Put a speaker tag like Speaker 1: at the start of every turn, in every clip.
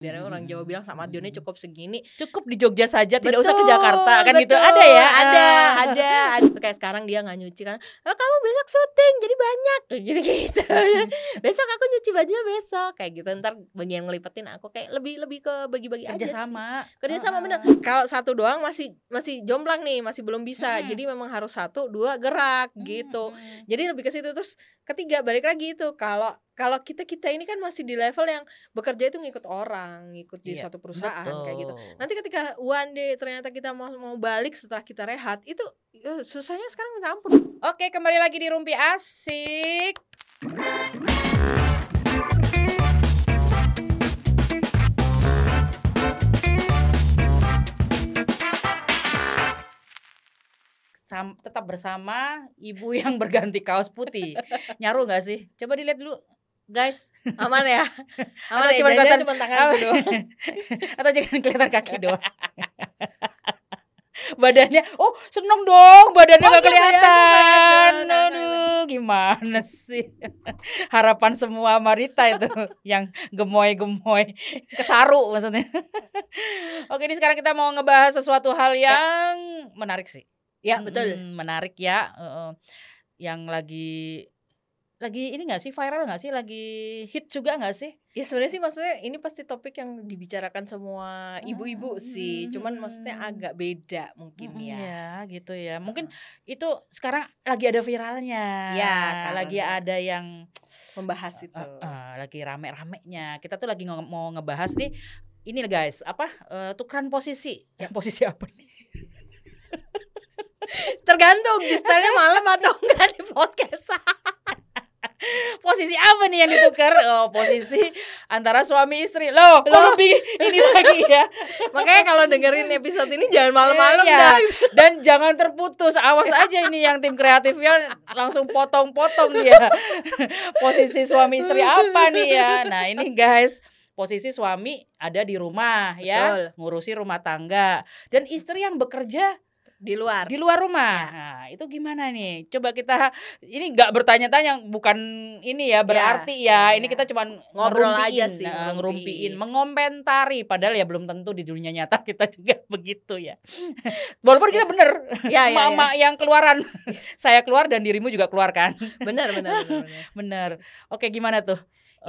Speaker 1: biar orang Jawa bilang sama Dionnya
Speaker 2: Hmm.
Speaker 1: cukup segini
Speaker 2: Cukup di Jogja saja, tidak usah ke
Speaker 1: Betul,
Speaker 2: Jakarta kan gitu.
Speaker 1: betul.
Speaker 2: Ada ya?
Speaker 1: ada
Speaker 2: Ah.
Speaker 1: ada ada kayak sekarang dia nggak nyuci karena "Oh, kamu besok syuting jadi banyak gitu gitu besok aku nyuci bajunya besok kayak gitu ntar bagian ngelipetin aku kayak lebih lebih ke bagi-bagi aja sih.
Speaker 2: sama.
Speaker 1: kerja sama
Speaker 2: Ah.
Speaker 1: bener kalau satu doang masih masih jomplang nih masih belum bisa
Speaker 2: Mm-mm.
Speaker 1: jadi memang harus satu dua gerak gitu
Speaker 2: Hmm.
Speaker 1: jadi lebih ke situ terus ketiga balik lagi itu kalau kalau kita kita ini kan masih di level yang bekerja itu ngikut orang ngikut di
Speaker 2: Iya,
Speaker 1: suatu perusahaan kayak gitu
Speaker 2: Betul.
Speaker 1: nanti ketika one day ternyata kita mau mau balik setelah kita rehat itu eh, susahnya sekarang minta ampun
Speaker 2: Oke, kembali lagi di Rumpi Asik. Sam- tetap bersama ibu yang berganti kaos putih. Nyaru nggak sih? Coba dilihat dulu, guys.
Speaker 1: aman ya aman
Speaker 2: Atau
Speaker 1: ya
Speaker 2: cuma kelihatan-
Speaker 1: cuma tangan doang
Speaker 2: Atau jangan kelihatan kaki doang. badannya, oh seneng dong, badannya
Speaker 1: Oh
Speaker 2: nggak
Speaker 1: iya, badannya
Speaker 2: kelihatan.
Speaker 1: nah,
Speaker 2: Aduh, gimana sih? Harapan semua Marita itu yang gemoy-gemoy, kesaru maksudnya. Oke, ini sekarang kita mau ngebahas sesuatu hal yang menarik sih.
Speaker 1: ya betul
Speaker 2: Mm, menarik ya. Yang lagi lagi ini gak sih viral gak sih? Lagi hit juga gak sih?
Speaker 1: ya sebenarnya sih maksudnya ini pasti topik yang dibicarakan semua ibu-ibu
Speaker 2: Hmm,
Speaker 1: sih cuman
Speaker 2: hmm.
Speaker 1: maksudnya agak beda mungkin
Speaker 2: Mm-mm,
Speaker 1: ya
Speaker 2: ya gitu ya. Mungkin itu sekarang lagi ada viralnya.
Speaker 1: Ya, karena-
Speaker 2: lagi ada yang
Speaker 1: membahas itu
Speaker 2: eh, eh, lagi rame-ramenya. Kita tuh lagi nge- mau ngebahas nih ini guys, apa eh, tukeran posisi. posisi apa nih?
Speaker 1: tergantung di malam atau enggak di podcast
Speaker 2: Posisi apa nih yang ditukar? Oh, posisi antara suami istri. Loh, kok
Speaker 1: Loh.
Speaker 2: lebih ini lagi ya.
Speaker 1: makanya kalau dengerin episode ini jangan malam-malam
Speaker 2: Iya.
Speaker 1: dah
Speaker 2: Dan jangan terputus. Awas aja ini yang tim kreatifnya langsung potong-potong dia. Posisi suami istri apa nih ya? Nah, ini guys, posisi suami ada di rumah ya,
Speaker 1: Betul.
Speaker 2: ngurusi rumah tangga dan istri yang bekerja
Speaker 1: di luar
Speaker 2: di luar rumah.
Speaker 1: Ya.
Speaker 2: Nah, itu gimana nih? Coba kita ini nggak bertanya-tanya bukan ini ya berarti ya.
Speaker 1: ya,
Speaker 2: Ini
Speaker 1: ya.
Speaker 2: kita cuman
Speaker 1: Ngobrol
Speaker 2: ngerumpiin,
Speaker 1: aja sih,
Speaker 2: nah, ngerumpiin, mengomentari padahal ya belum tentu di dunia nyata kita juga begitu ya. Walaupun kita bener
Speaker 1: ya ya,
Speaker 2: mama yang keluaran. Saya keluar dan dirimu juga keluar kan?
Speaker 1: ya. benar benar benar, benar.
Speaker 2: Bener. Oke, gimana tuh?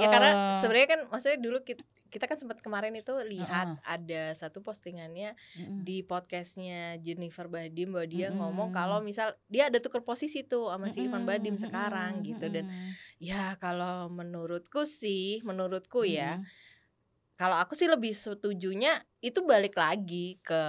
Speaker 1: Ya karena
Speaker 2: Eh,
Speaker 1: sebenarnya kan maksudnya dulu kita, kita kan sempat kemarin itu lihat
Speaker 2: Heeh.
Speaker 1: ada satu postingannya
Speaker 2: mm-mm.
Speaker 1: di podcastnya Jennifer Badim bahwa dia
Speaker 2: Mm-mm.
Speaker 1: ngomong kalau misal dia ada tuker posisi tuh sama si Irfan Badim sekarang gitu dan ya kalau menurutku sih menurutku ya
Speaker 2: mm-mm.
Speaker 1: Kalau aku sih lebih setujunya itu balik lagi ke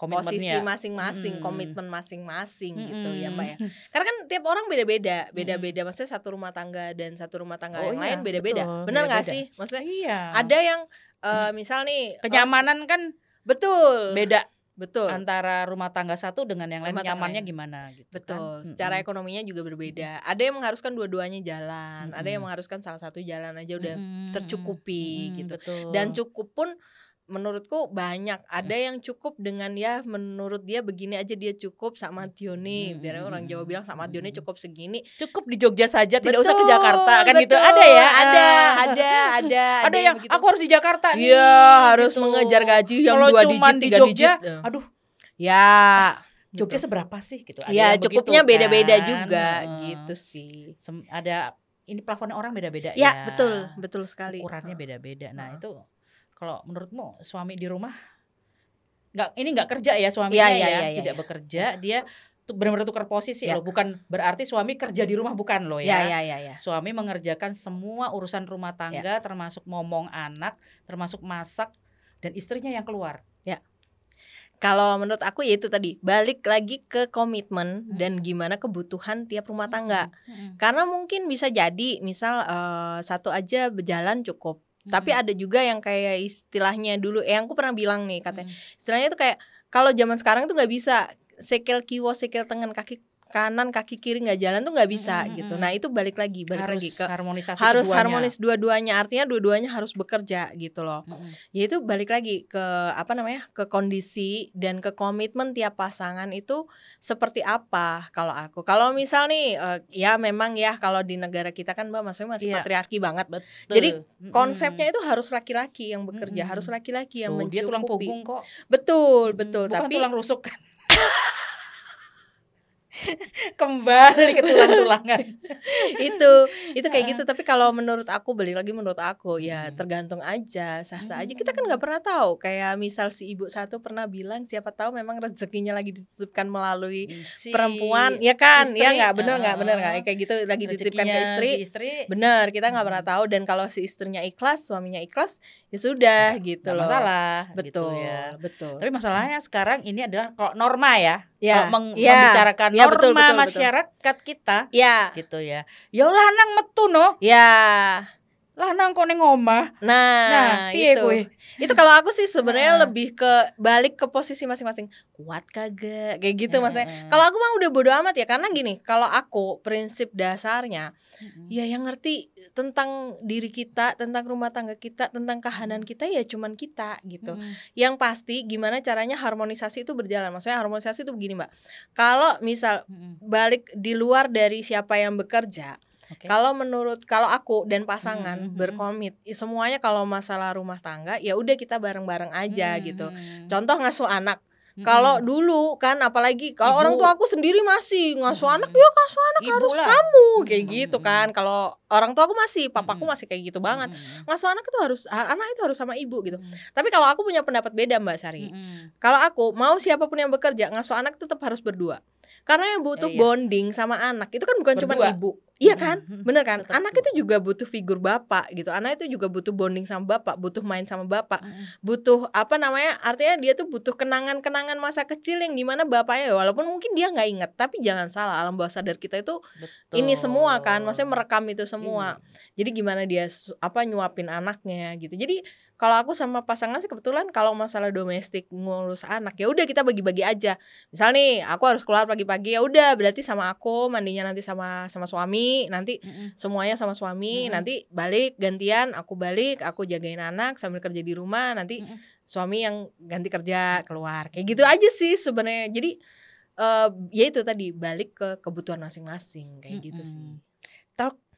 Speaker 1: posisi masing-masing
Speaker 2: Mm-mm.
Speaker 1: komitmen masing-masing gitu ya mbak ya. Karena kan tiap orang beda-beda beda-beda. Maksudnya satu rumah tangga dan satu rumah tangga
Speaker 2: Oh
Speaker 1: yang
Speaker 2: iya,
Speaker 1: lain beda-beda. benar nggak sih? Maksudnya
Speaker 2: Iya.
Speaker 1: ada yang eh, misal nih eh,
Speaker 2: kenyamanan kan
Speaker 1: betul.
Speaker 2: beda
Speaker 1: betul
Speaker 2: antara rumah tangga satu dengan yang lain
Speaker 1: Rumah
Speaker 2: nyamannya gimana gitu
Speaker 1: Betul,
Speaker 2: kan.
Speaker 1: secara
Speaker 2: Mm-mm.
Speaker 1: ekonominya juga berbeda. Ada yang mengharuskan dua-duanya jalan, ada yang mengharuskan salah satu jalan aja udah
Speaker 2: Mm-mm,
Speaker 1: tercukupi
Speaker 2: mm-mm,
Speaker 1: gitu.
Speaker 2: betul.
Speaker 1: Dan cukup pun menurutku banyak. Ada yang cukup dengan ya menurut dia begini aja dia cukup sama Dione.
Speaker 2: Mm-mm,
Speaker 1: Biar orang Jawa bilang sama Dione
Speaker 2: mm-mm.
Speaker 1: cukup segini.
Speaker 2: cukup di Jogja saja tidak usah ke
Speaker 1: Betul,
Speaker 2: Jakarta kan gitu
Speaker 1: betul.
Speaker 2: ada ya
Speaker 1: Ada,
Speaker 2: Ah.
Speaker 1: ada, ada,
Speaker 2: ada yang
Speaker 1: begitu.
Speaker 2: aku harus di Jakarta nih
Speaker 1: Iya, harus
Speaker 2: gitu.
Speaker 1: mengejar gaji yang
Speaker 2: Kalau
Speaker 1: dua digit,
Speaker 2: di
Speaker 1: tiga
Speaker 2: Jogja,
Speaker 1: digit. Ya.
Speaker 2: aduh
Speaker 1: Ya,
Speaker 2: Jogja
Speaker 1: gitu.
Speaker 2: seberapa sih gitu ada
Speaker 1: Ya,
Speaker 2: yang
Speaker 1: cukupnya beda-beda
Speaker 2: kan.
Speaker 1: juga gitu sih.
Speaker 2: Sem- ada ini plafonnya orang beda-beda
Speaker 1: Ya,
Speaker 2: ya
Speaker 1: betul, betul sekali.
Speaker 2: ukurannya beda-beda nah itu kalau menurutmu suami di rumah nggak ini nggak kerja ya suaminya
Speaker 1: Iya,
Speaker 2: ya
Speaker 1: iya, iya, iya,
Speaker 2: tidak
Speaker 1: iya.
Speaker 2: bekerja dia tuh benar-benar tukar posisi
Speaker 1: Ya.
Speaker 2: loh bukan berarti suami kerja di rumah bukan loh
Speaker 1: Ya,
Speaker 2: ya,
Speaker 1: ya, ya, ya.
Speaker 2: suami mengerjakan semua urusan rumah tangga termasuk ngomong anak termasuk masak dan istrinya yang keluar
Speaker 1: Kalau menurut aku ya itu tadi balik lagi ke komitmen
Speaker 2: Hmm.
Speaker 1: dan gimana kebutuhan tiap rumah tangga.
Speaker 2: Mm-mm.
Speaker 1: Karena mungkin bisa jadi misal eh, satu aja berjalan cukup. Tapi
Speaker 2: Mm-mm.
Speaker 1: ada juga yang kayak istilahnya dulu, eh aku pernah bilang nih katanya,
Speaker 2: Mm-mm.
Speaker 1: istilahnya itu kayak kalau zaman sekarang tuh nggak bisa sekel kiwo sekel tangan kaki kanan kaki kiri nggak jalan tuh nggak bisa
Speaker 2: Mm, mm,
Speaker 1: gitu nah itu balik lagi balik
Speaker 2: harus
Speaker 1: lagi ke
Speaker 2: harmonisasi
Speaker 1: harus
Speaker 2: keduanya.
Speaker 1: harmonis dua-duanya artinya dua-duanya harus bekerja gitu loh.
Speaker 2: Mm-mm.
Speaker 1: ya itu balik lagi ke apa namanya ke kondisi dan ke komitmen tiap pasangan itu seperti apa kalau aku. Kalau misal nih eh, ya memang ya kalau di negara kita kan mbak maksudnya masih
Speaker 2: Iya.
Speaker 1: patriarki banget.
Speaker 2: Betul.
Speaker 1: Jadi, konsepnya itu harus laki-laki yang bekerja
Speaker 2: Mm-mm.
Speaker 1: harus laki-laki yang
Speaker 2: Tuh, dia tulang
Speaker 1: mencukupi.
Speaker 2: punggung kok.
Speaker 1: Betul betul.
Speaker 2: Bukan
Speaker 1: tapi
Speaker 2: tulang rusuk kan kembali ke tulang-tulangan.
Speaker 1: Itu itu kayak gitu. Tapi kalau menurut aku balik lagi menurut aku ya
Speaker 2: Hmm.
Speaker 1: tergantung aja sah-sah aja. Kita kan nggak pernah tahu. Kayak misal si ibu satu pernah bilang siapa tahu memang rezekinya lagi ditutupkan melalui
Speaker 2: Si
Speaker 1: perempuan. Ya kan?
Speaker 2: Istri,
Speaker 1: ya nggak? Bener nggak? Bener nggak? kayak gitu lagi dititipkan ke istri.
Speaker 2: si istri
Speaker 1: bener kita nggak pernah tahu. Dan kalau si istrinya ikhlas suaminya ikhlas ya sudah gitu
Speaker 2: nggak
Speaker 1: loh.
Speaker 2: masalah
Speaker 1: betul
Speaker 2: gitu ya.
Speaker 1: Betul
Speaker 2: tapi masalahnya sekarang ini adalah kalau norma ya
Speaker 1: ya
Speaker 2: kalau meng-
Speaker 1: ya,
Speaker 2: membicarakan
Speaker 1: ya,
Speaker 2: norma
Speaker 1: betul, betul, betul.
Speaker 2: masyarakat kita.
Speaker 1: Ya
Speaker 2: gitu ya. Ya lanang metu no?
Speaker 1: Ya
Speaker 2: lanang kok ning omah?
Speaker 1: Nah,
Speaker 2: nah
Speaker 1: itu
Speaker 2: kuwi
Speaker 1: itu kalau aku sih sebenarnya
Speaker 2: Heeh.
Speaker 1: lebih ke balik ke posisi masing-masing. Kuat kagak? Kayak gitu maksudnya.
Speaker 2: Heeh.
Speaker 1: kalau aku mah udah bodo amat ya karena gini kalau aku prinsip dasarnya
Speaker 2: Mm-mm.
Speaker 1: ya yang ngerti tentang diri kita tentang rumah tangga kita tentang kahanan kita ya cuman kita gitu.
Speaker 2: Mm-mm.
Speaker 1: yang pasti gimana caranya harmonisasi itu berjalan. Maksudnya harmonisasi itu begini mbak. Kalau misal balik di luar dari siapa yang bekerja
Speaker 2: Oke.
Speaker 1: kalau menurut kalau aku dan pasangan
Speaker 2: Mm, mm, mm.
Speaker 1: berkomit semuanya kalau masalah rumah tangga ya udah kita bareng-bareng aja
Speaker 2: Mm,
Speaker 1: gitu contoh ngasuh anak
Speaker 2: Mm-mm.
Speaker 1: kalau dulu kan apalagi kalau orang tua aku sendiri masih ngasuh anak
Speaker 2: Mm-mm.
Speaker 1: ya ngasuh anak
Speaker 2: Ibu
Speaker 1: harus
Speaker 2: lah.
Speaker 1: kamu kayak
Speaker 2: Mm,
Speaker 1: gitu
Speaker 2: mm,
Speaker 1: kan kalau orang tua aku masih papaku
Speaker 2: Mm-mm.
Speaker 1: masih kayak gitu banget
Speaker 2: Mm-mm.
Speaker 1: ngasuh anak itu harus anak itu harus sama ibu gitu
Speaker 2: Mm-mm.
Speaker 1: tapi kalau aku punya pendapat beda mbak Sari
Speaker 2: Mm-mm.
Speaker 1: kalau aku mau siapa pun yang bekerja ngasuh anak tetap harus berdua karena yang butuh
Speaker 2: Ya, iya.
Speaker 1: bonding sama anak itu kan bukan cuma ibu iya
Speaker 2: Mm-mm.
Speaker 1: kan? Bener kan?
Speaker 2: Tetap
Speaker 1: anak itu juga butuh figur bapak gitu. Anak itu juga butuh bonding sama bapak butuh main sama bapak butuh apa namanya artinya dia tuh butuh kenangan-kenangan masa kecil yang di mana bapaknya walaupun mungkin dia nggak inget tapi jangan salah alam bawah sadar kita itu
Speaker 2: Betul.
Speaker 1: ini semua kan maksudnya merekam itu semua.
Speaker 2: Iya.
Speaker 1: jadi gimana dia apa nyuapin anaknya gitu. Jadi kalau aku sama pasangan sih kebetulan kalau masalah domestik ngurus anak ya udah kita bagi-bagi aja misal nih aku harus keluar pagi-pagi ya udah berarti sama aku mandinya nanti sama sama suami nanti
Speaker 2: Mm-mm.
Speaker 1: semuanya sama suami
Speaker 2: Mm-mm.
Speaker 1: nanti balik gantian aku balik aku jagain anak sambil kerja di rumah nanti
Speaker 2: Mm-mm.
Speaker 1: suami yang ganti kerja keluar kayak gitu aja sih sebenarnya jadi eh ya itu tadi balik ke kebutuhan masing-masing kayak gitu sih
Speaker 2: Mm-mm.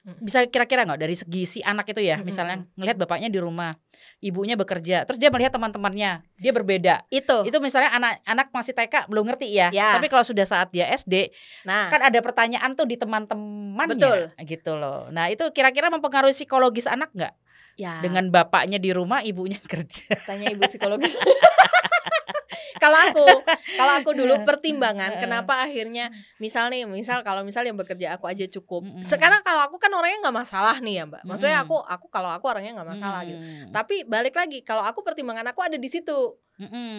Speaker 2: Bisa kira-kira nggak dari segi si anak itu ya? Misalnya ngelihat bapaknya di rumah ibunya bekerja terus dia melihat teman-temannya dia berbeda.
Speaker 1: Itu.
Speaker 2: Itu misalnya anak-anak masih TK belum ngerti ya.
Speaker 1: Ya.
Speaker 2: tapi kalau sudah saat dia SD
Speaker 1: nah.
Speaker 2: kan ada pertanyaan tuh di teman-temannya.
Speaker 1: Betul.
Speaker 2: gitu loh. Nah itu kira-kira mempengaruhi psikologis anak nggak?
Speaker 1: Ya.
Speaker 2: Dengan bapaknya di rumah ibunya kerja.
Speaker 1: Tanya ibu psikologis kalau aku kalau aku dulu pertimbangan
Speaker 2: Heeh.
Speaker 1: kenapa akhirnya misal nih misal kalau misal yang bekerja aku aja cukup. Sekarang kalau aku kan orangnya nggak masalah nih ya mbak. Maksudnya aku aku kalau aku orangnya nggak masalah gitu.
Speaker 2: Mm.
Speaker 1: tapi balik lagi kalau aku pertimbangan aku ada di situ.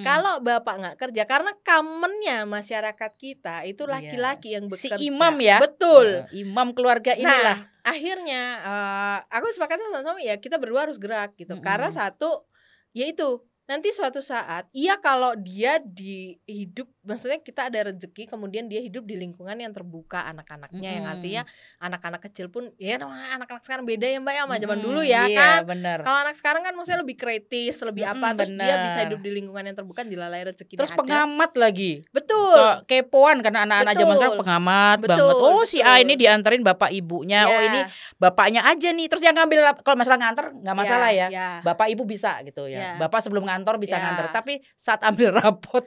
Speaker 1: Kalau bapak nggak kerja karena kamennya masyarakat kita itu
Speaker 2: Iya.
Speaker 1: laki-laki yang
Speaker 2: Si
Speaker 1: bekerja.
Speaker 2: imam ya?
Speaker 1: betul.
Speaker 2: Eh, imam keluarga inilah.
Speaker 1: Nah, akhirnya eh, aku sepakat sama suami ya kita berdua harus gerak gitu. Karena satu yaitu nanti suatu saat iya kalau dia di hidup maksudnya kita ada rezeki kemudian dia hidup di lingkungan yang terbuka anak-anaknya yang
Speaker 2: Mm-mm.
Speaker 1: artinya anak-anak kecil pun ya namanya anak-anak sekarang beda ya Mbak ya sama zaman
Speaker 2: Mm-mm,
Speaker 1: dulu ya
Speaker 2: iya,
Speaker 1: kan.
Speaker 2: bener.
Speaker 1: Kalau anak sekarang kan maksudnya lebih kritis, lebih
Speaker 2: Mm-mm,
Speaker 1: apa terus dia bisa
Speaker 2: bener.
Speaker 1: hidup di lingkungan yang terbuka dilalai rezeki
Speaker 2: Terus
Speaker 1: ada.
Speaker 2: pengamat lagi.
Speaker 1: Betul.
Speaker 2: Ke- kepoan karena anak-anak zaman
Speaker 1: Betul.
Speaker 2: sekarang pengamat
Speaker 1: Betul,
Speaker 2: banget. Oh si A
Speaker 1: betul.
Speaker 2: ini dianterin bapak ibunya. Oh
Speaker 1: Ya,
Speaker 2: ini bapaknya aja nih. Terus yang ngambil kalau masalah nganter nggak masalah ya.
Speaker 1: ya.
Speaker 2: Bapak ibu bisa gitu ya.
Speaker 1: Ya.
Speaker 2: Bapak sebelum ngantor bisa
Speaker 1: Ya.
Speaker 2: nganter. Tapi saat ambil rapot,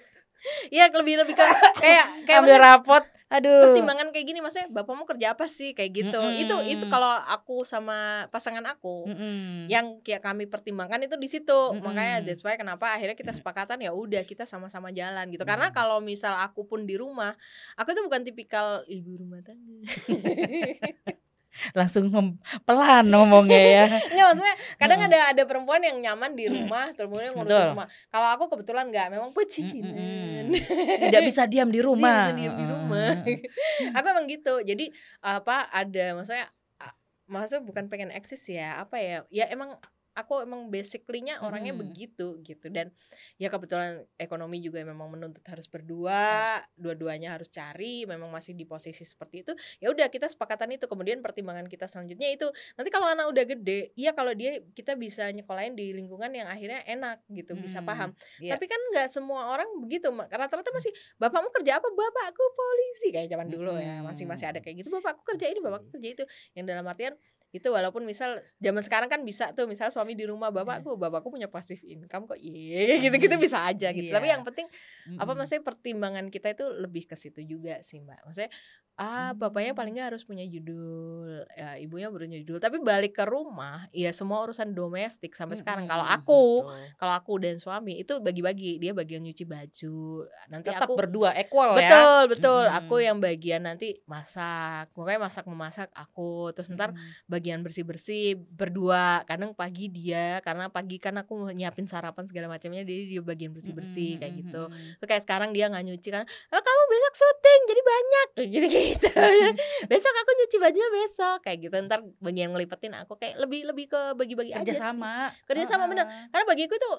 Speaker 1: Iya lebih lebih ke kayak kayak
Speaker 2: ambil rapot, aduh.
Speaker 1: pertimbangan kayak gini maksudnya bapakmu kerja apa sih kayak gitu
Speaker 2: Mm-mm.
Speaker 1: itu itu kalau aku sama pasangan aku
Speaker 2: Mm-mm.
Speaker 1: yang kayak kami pertimbangkan itu di situ
Speaker 2: Mm-mm.
Speaker 1: makanya that's why kenapa akhirnya kita sepakatan ya udah kita sama-sama jalan gitu karena kalau misal aku pun di rumah aku tuh bukan tipikal ibu rumah tangga
Speaker 2: langsung mem- pelan ngomongnya ya.
Speaker 1: Enggak maksudnya kadang
Speaker 2: Mm-mm.
Speaker 1: ada ada perempuan yang nyaman di rumah terus kemudian ngurusin semua kalau aku kebetulan nggak memang pecicilan
Speaker 2: Mm-mm. Tidak bisa diam di rumah.
Speaker 1: bisa diam di rumah. Aku emang gitu jadi apa ada maksudnya maksudnya bukan pengen eksis ya apa ya ya emang aku emang basically-nya orangnya
Speaker 2: Mm.
Speaker 1: begitu gitu. Dan ya kebetulan ekonomi juga memang menuntut harus berdua dua-duanya harus cari memang masih di posisi seperti itu. Ya udah kita sepakatan itu. Kemudian pertimbangan kita selanjutnya itu nanti kalau anak udah gede iya kalau dia kita bisa nyekolahin di lingkungan yang akhirnya enak gitu. Bisa
Speaker 2: Mm.
Speaker 1: paham.
Speaker 2: Iya.
Speaker 1: tapi kan nggak semua orang begitu Ma. rata-rata masih bapakmu kerja apa? Bapakku polisi. Kayak zaman dulu ya masih masih ada kayak gitu. Bapakku kerja ini bapakku kerja itu. Yang dalam artian itu walaupun misal zaman sekarang kan bisa tuh misal suami di rumah bapakku bapakku punya passive income kok. Iya. gitu gitu bisa aja gitu. Tapi
Speaker 2: Iya.
Speaker 1: yang penting apa maksudnya pertimbangan kita itu lebih ke situ juga sih mbak. Maksudnya ah bapaknya paling nggak harus punya judul. Ya ibunya punya judul. Tapi balik ke rumah ya semua urusan domestik sampai sekarang. Kalau
Speaker 2: Mm-mm,
Speaker 1: aku
Speaker 2: betul.
Speaker 1: kalau aku dan suami itu bagi-bagi. Dia bagian nyuci baju. Nanti
Speaker 2: tetap
Speaker 1: aku
Speaker 2: berdua equal ya.
Speaker 1: Betul betul.
Speaker 2: Mm-mm.
Speaker 1: aku yang bagian nanti masak. Pokoknya masak memasak aku. Terus ntar
Speaker 2: Mm-mm.
Speaker 1: bagian bersih bersih berdua. Kadang pagi dia karena pagi kan aku nyiapin sarapan segala macamnya jadi dia bagian bersih bersih kayak
Speaker 2: Mm-mm,
Speaker 1: gitu
Speaker 2: mm-mm.
Speaker 1: Terus kayak sekarang dia nggak nyuci karena "Ah, kamu besok syuting jadi banyak. Kayak gitu besok aku nyuci baju besok kayak gitu ntar bagian ngelipetin aku kayak lebih lebih ke bagi-bagi aja
Speaker 2: kerja sama
Speaker 1: Kerja sama, bener.
Speaker 2: Heeh.
Speaker 1: karena bagiku itu